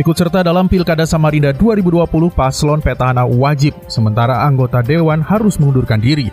Ikut serta dalam Pilkada Samarinda 2020 paslon petahana wajib, sementara anggota dewan harus mengundurkan diri.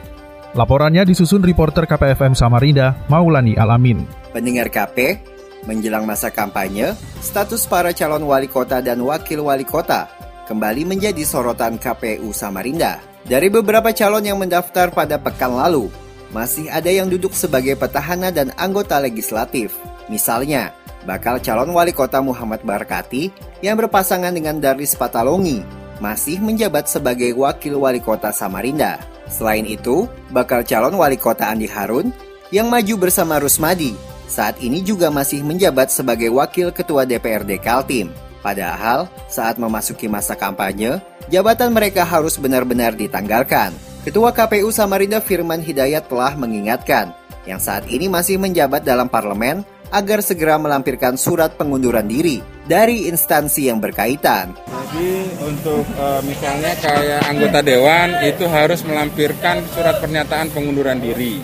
Laporannya disusun reporter KPFM Samarinda, Maulani Alamin. Pendengar KP, menjelang masa kampanye, status para calon wali kota dan wakil wali kota kembali menjadi sorotan KPU Samarinda. Dari beberapa calon yang mendaftar pada pekan lalu, masih ada yang duduk sebagai petahana dan anggota legislatif. Misalnya, bakal calon wali kota Muhammad Barkati yang berpasangan dengan Darlis Patalongi masih menjabat sebagai wakil wali kota Samarinda. Selain itu, bakal calon wali kota Andi Harun yang maju bersama Rusmadi saat ini juga masih menjabat sebagai wakil ketua DPRD Kaltim. Padahal, saat memasuki masa kampanye, jabatan mereka harus benar-benar ditanggalkan. Ketua KPU Samarinda Firman Hidayat telah mengingatkan yang saat ini masih menjabat dalam parlemen agar segera melampirkan surat pengunduran diri dari instansi yang berkaitan. Jadi untuk e, misalnya kayak anggota dewan itu harus melampirkan surat pernyataan pengunduran diri.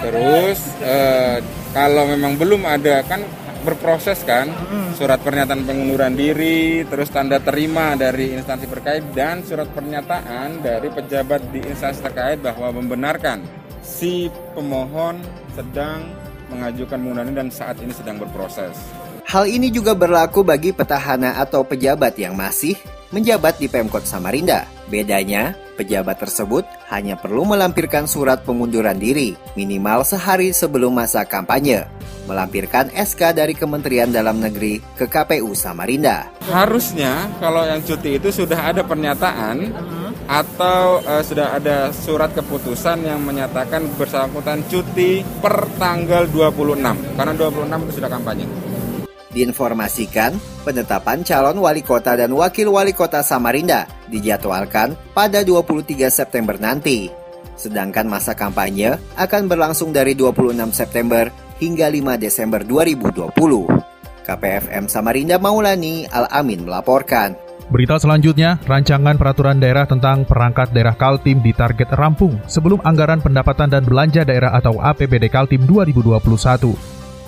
Terus e, kalau memang belum ada kan berproses kan surat pernyataan pengunduran diri, terus tanda terima dari instansi terkait dan surat pernyataan dari pejabat di instansi terkait bahwa membenarkan si pemohon sedang mengajukan pengunduran dan saat ini sedang berproses. Hal ini juga berlaku bagi petahana atau pejabat yang masih menjabat di Pemkot Samarinda. Bedanya, pejabat tersebut hanya perlu melampirkan surat pengunduran diri minimal sehari sebelum masa kampanye, melampirkan SK dari Kementerian Dalam Negeri ke KPU Samarinda. Harusnya kalau yang cuti itu sudah ada pernyataan atau uh, sudah ada surat keputusan yang menyatakan bersangkutan cuti per tanggal 26 karena 26 itu sudah kampanye. Diinformasikan, penetapan calon wali kota dan wakil wali kota Samarinda dijadwalkan pada 23 September nanti. Sedangkan masa kampanye akan berlangsung dari 26 September hingga 5 Desember 2020. KPFM Samarinda Maulani Al-Amin melaporkan. Berita selanjutnya, rancangan peraturan daerah tentang perangkat daerah Kaltim ditarget rampung sebelum anggaran pendapatan dan belanja daerah atau APBD Kaltim 2021.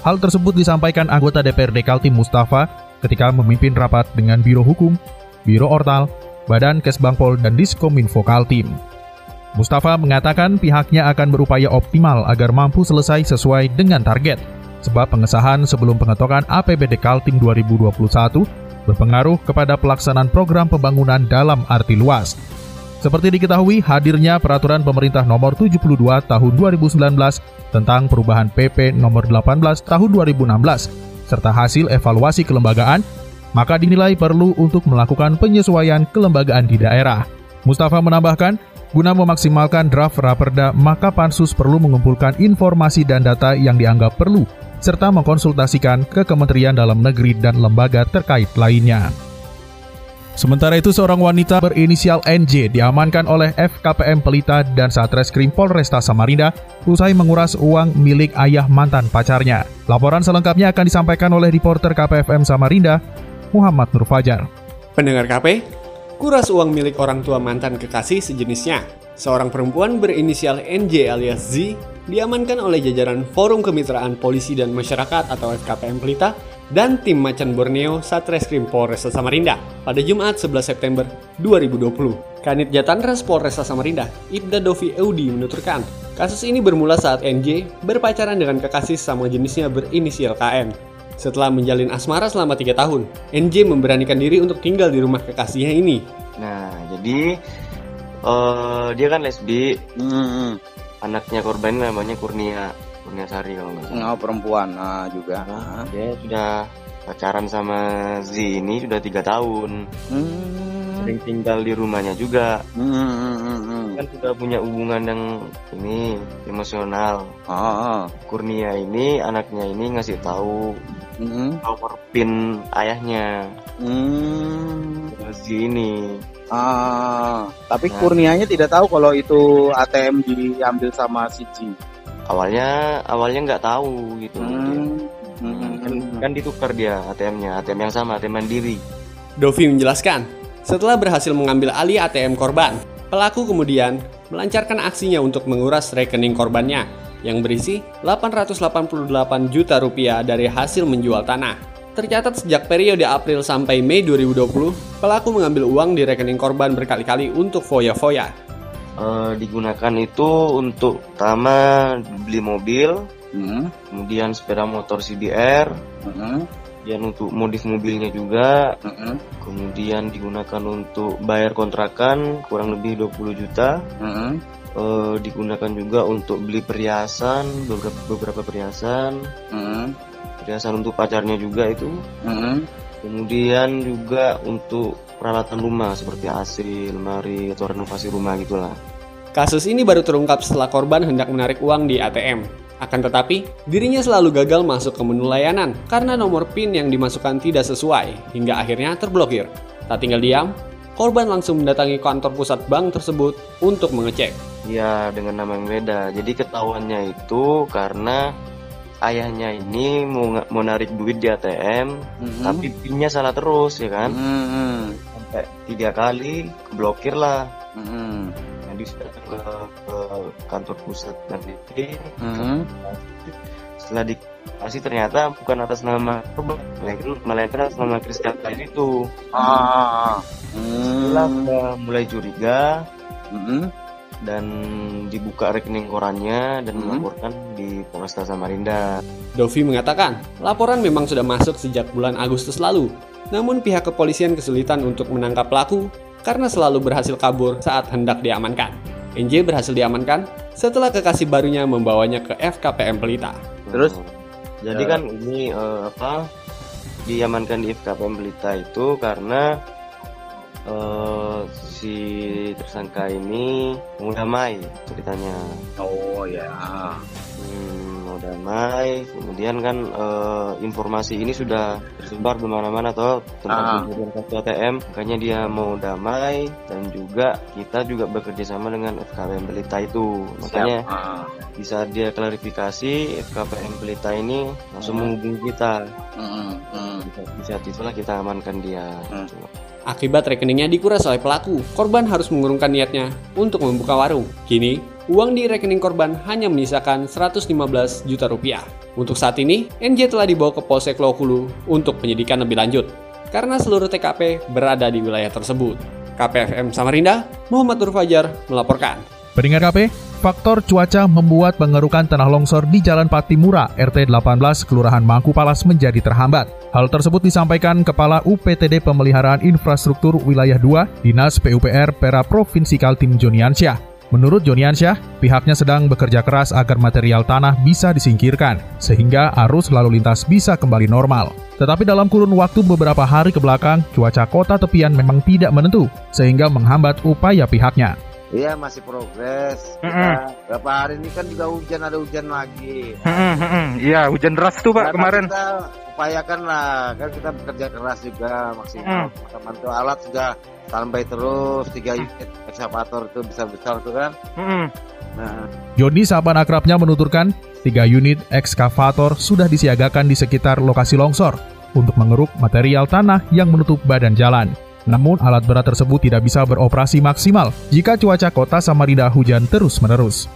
Hal tersebut disampaikan anggota DPRD Kaltim Mustafa ketika memimpin rapat dengan Biro Hukum, Biro Ortal, Badan Kesbangpol, dan Diskominfo Kaltim. Mustafa mengatakan pihaknya akan berupaya optimal agar mampu selesai sesuai dengan target, sebab pengesahan sebelum pengetokan APBD Kaltim 2021 berpengaruh kepada pelaksanaan program pembangunan dalam arti luas. Seperti diketahui, hadirnya peraturan pemerintah nomor 72 tahun 2019 tentang perubahan PP nomor 18 tahun 2016 serta hasil evaluasi kelembagaan, maka dinilai perlu untuk melakukan penyesuaian kelembagaan di daerah. Mustafa menambahkan, guna memaksimalkan draft raperda, maka Pansus perlu mengumpulkan informasi dan data yang dianggap perlu serta mengkonsultasikan ke Kementerian Dalam Negeri dan lembaga terkait lainnya. Sementara itu, seorang wanita berinisial NJ diamankan oleh FKPM Pelita dan Satreskrim Polresta Samarinda usai menguras uang milik ayah mantan pacarnya. Laporan selengkapnya akan disampaikan oleh reporter KPFM Samarinda, Muhammad Nur Fajar. Pendengar KP, kuras uang milik orang tua mantan kekasih sejenisnya. Seorang perempuan berinisial NJ alias Z diamankan oleh jajaran Forum Kemitraan Polisi dan Masyarakat atau FKPM Pelita dan tim Macan Borneo Satreskrim Polresta Samarinda pada Jumat 11 September 2020. Kanit Jatanras Polresta Samarinda, Ibda Dovi Eudi menuturkan, kasus ini bermula saat NJ berpacaran dengan kekasih sama jenisnya berinisial KN. Setelah menjalin asmara selama tiga tahun, NJ memberanikan diri untuk tinggal di rumah kekasihnya ini. Nah, jadi uh, dia kan lesbi. Hmm anaknya korban namanya Kurnia Kurnia Sari kalau nggak salah. Oh, perempuan nah, juga. Nah, dia sudah pacaran sama Z ini sudah tiga tahun. Hmm. Sering tinggal di rumahnya juga. Hmm. Kan sudah punya hubungan yang ini emosional. Ah, ah. Kurnia ini anaknya ini ngasih tahu hmm. power pin ayahnya. Hmm. Si ini. Ah, tapi nah. Kurnianya tidak tahu kalau itu ATM diambil sama si Ji. Awalnya awalnya nggak tahu gitu. Hmm. Hmm. Kan, kan ditukar dia ATM-nya, ATM yang sama, ATM mandiri. Dovi menjelaskan, setelah berhasil mengambil alih ATM korban, pelaku kemudian melancarkan aksinya untuk menguras rekening korbannya yang berisi 888 juta rupiah dari hasil menjual tanah. Tercatat sejak periode April sampai Mei 2020, pelaku mengambil uang di rekening korban berkali-kali untuk foya-foya. Uh, digunakan itu untuk pertama beli mobil, hmm. kemudian sepeda motor CBR, hmm. kemudian untuk modif mobilnya juga, hmm. kemudian digunakan untuk bayar kontrakan kurang lebih 20 juta. Hmm. Uh, digunakan juga untuk beli perhiasan beberapa beberapa perhiasan hmm perhiasan untuk pacarnya juga itu mm-hmm. kemudian juga untuk peralatan rumah seperti AC, lemari atau renovasi rumah gitulah kasus ini baru terungkap setelah korban hendak menarik uang di ATM akan tetapi, dirinya selalu gagal masuk ke menu layanan karena nomor PIN yang dimasukkan tidak sesuai hingga akhirnya terblokir. Tak tinggal diam, korban langsung mendatangi kantor pusat bank tersebut untuk mengecek. Ya, dengan nama yang beda. Jadi ketahuannya itu karena ayahnya ini mau mau narik duit di ATM mm-hmm. tapi pinnya salah terus ya kan mm-hmm. sampai tiga kali blokir lah mm-hmm. jadi sudah ke, ke kantor pusat dan mm-hmm. setelah dikasih ternyata bukan atas nama melainkan atas nama Christian itu ah. setelah mm-hmm. mulai curiga mm-hmm dan dibuka rekening korannya dan hmm. melaporkan di Polresta Samarinda. Dovi mengatakan, laporan memang sudah masuk sejak bulan Agustus lalu. Namun pihak kepolisian kesulitan untuk menangkap pelaku karena selalu berhasil kabur saat hendak diamankan. NJ berhasil diamankan setelah kekasih barunya membawanya ke FKPM Pelita. Terus jadi ya. kan ini uh, apa diamankan di FKPM Pelita itu karena uh, si tersangka ini mau damai ceritanya. Oh ya. Hmm, mau damai. Kemudian kan uh, informasi ini sudah tersebar di mana-mana atau tentang ah. kartu ATM. Makanya dia mau damai dan juga kita juga bekerja sama dengan FKPM Pelita itu. Makanya ah. bisa dia klarifikasi FKPM Pelita ini langsung hmm. menghubungi kita. Hmm. Hmm. Bisa, bisa itulah kita amankan dia. Hmm. Akibat rekeningnya dikuras oleh pelaku, korban harus mengurungkan niatnya untuk membuka warung. Kini, uang di rekening korban hanya menyisakan 115 juta rupiah. Untuk saat ini, NJ telah dibawa ke Polsek Lokulu untuk penyidikan lebih lanjut, karena seluruh TKP berada di wilayah tersebut. KPFM Samarinda, Muhammad Nur Fajar melaporkan. Pendengar KP, faktor cuaca membuat pengerukan tanah longsor di Jalan Patimura, RT 18, Kelurahan Mangku Palas menjadi terhambat. Hal tersebut disampaikan Kepala UPTD Pemeliharaan Infrastruktur Wilayah 2, Dinas PUPR Pera Provinsi Kaltim Joniansyah. Menurut Joniansyah, pihaknya sedang bekerja keras agar material tanah bisa disingkirkan, sehingga arus lalu lintas bisa kembali normal. Tetapi dalam kurun waktu beberapa hari ke belakang, cuaca kota tepian memang tidak menentu, sehingga menghambat upaya pihaknya. Iya masih progres. Mm -hmm. Berapa hari ini kan juga hujan ada hujan lagi. Iya mm -hmm. hujan deras tuh pak kemarin. Kita upayakan lah kan kita bekerja keras juga maksimal. Mm. Mantu alat sudah sampai terus tiga unit ekskavator itu besar besar tuh kan. Mm -hmm. Nah. Joni sahabat akrabnya menuturkan tiga unit ekskavator sudah disiagakan di sekitar lokasi longsor untuk mengeruk material tanah yang menutup badan jalan. Namun alat berat tersebut tidak bisa beroperasi maksimal jika cuaca kota Samarinda hujan terus-menerus.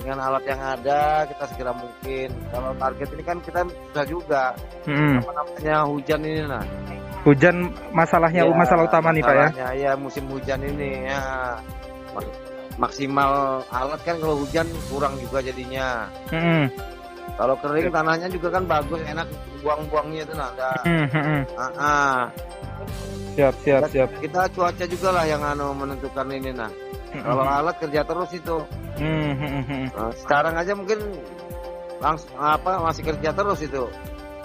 Dengan alat yang ada kita segera mungkin. Kalau target ini kan kita sudah juga. Hmm. Apa namanya hujan ini nah. Hujan masalahnya ya, masalah utama nih Pak ya. Ya musim hujan ini ya. Maksimal alat kan kalau hujan kurang juga jadinya. Hmm. Kalau kering tanahnya juga kan bagus enak buang-buangnya itu nah. Hmm. Hmm. Ah, ah siap siap siap. kita cuaca juga lah yang anu menentukan ini nah. Kalau alat kerja terus itu. Nah, sekarang aja mungkin langsung apa masih kerja terus itu.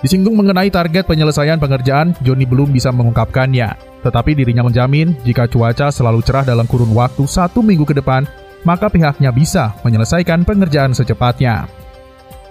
Disinggung mengenai target penyelesaian pengerjaan, Joni belum bisa mengungkapkannya. Tetapi dirinya menjamin jika cuaca selalu cerah dalam kurun waktu satu minggu ke depan, maka pihaknya bisa menyelesaikan pengerjaan secepatnya.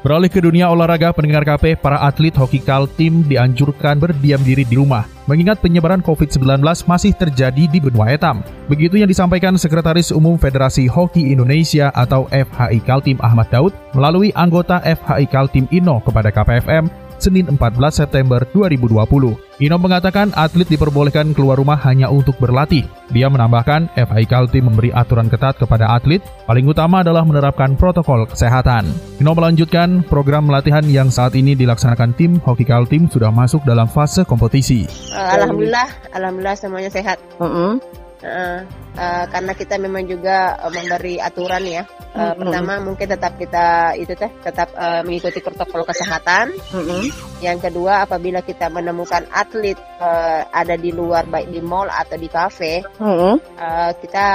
Beralih ke dunia olahraga, pendengar KP, para atlet hoki Kaltim dianjurkan berdiam diri di rumah, mengingat penyebaran COVID-19 masih terjadi di benua etam. Begitu yang disampaikan Sekretaris Umum Federasi Hoki Indonesia atau FHI Kaltim Ahmad Daud melalui anggota FHI Kaltim Ino kepada KPFM Senin 14 September 2020. Ino mengatakan atlet diperbolehkan keluar rumah hanya untuk berlatih. Dia menambahkan FI Kaltim memberi aturan ketat kepada atlet, paling utama adalah menerapkan protokol kesehatan. Ino melanjutkan program latihan yang saat ini dilaksanakan tim Hoki Kaltim sudah masuk dalam fase kompetisi. Alhamdulillah, alhamdulillah semuanya sehat. Uh -uh. Uh, uh, karena kita memang juga uh, memberi aturan ya. Uh, mm-hmm. Pertama mungkin tetap kita itu teh tetap uh, mengikuti protokol kesehatan. Mm-hmm. Yang kedua apabila kita menemukan atlet uh, ada di luar baik di mall atau di kafe, mm-hmm. uh, kita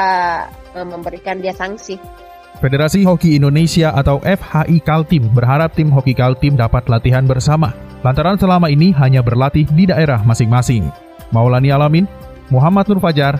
uh, memberikan dia sanksi. Federasi Hoki Indonesia atau FHI Kaltim berharap tim Hoki Kaltim dapat latihan bersama. Lantaran selama ini hanya berlatih di daerah masing-masing. Maulani Alamin, Muhammad Nur Fajar,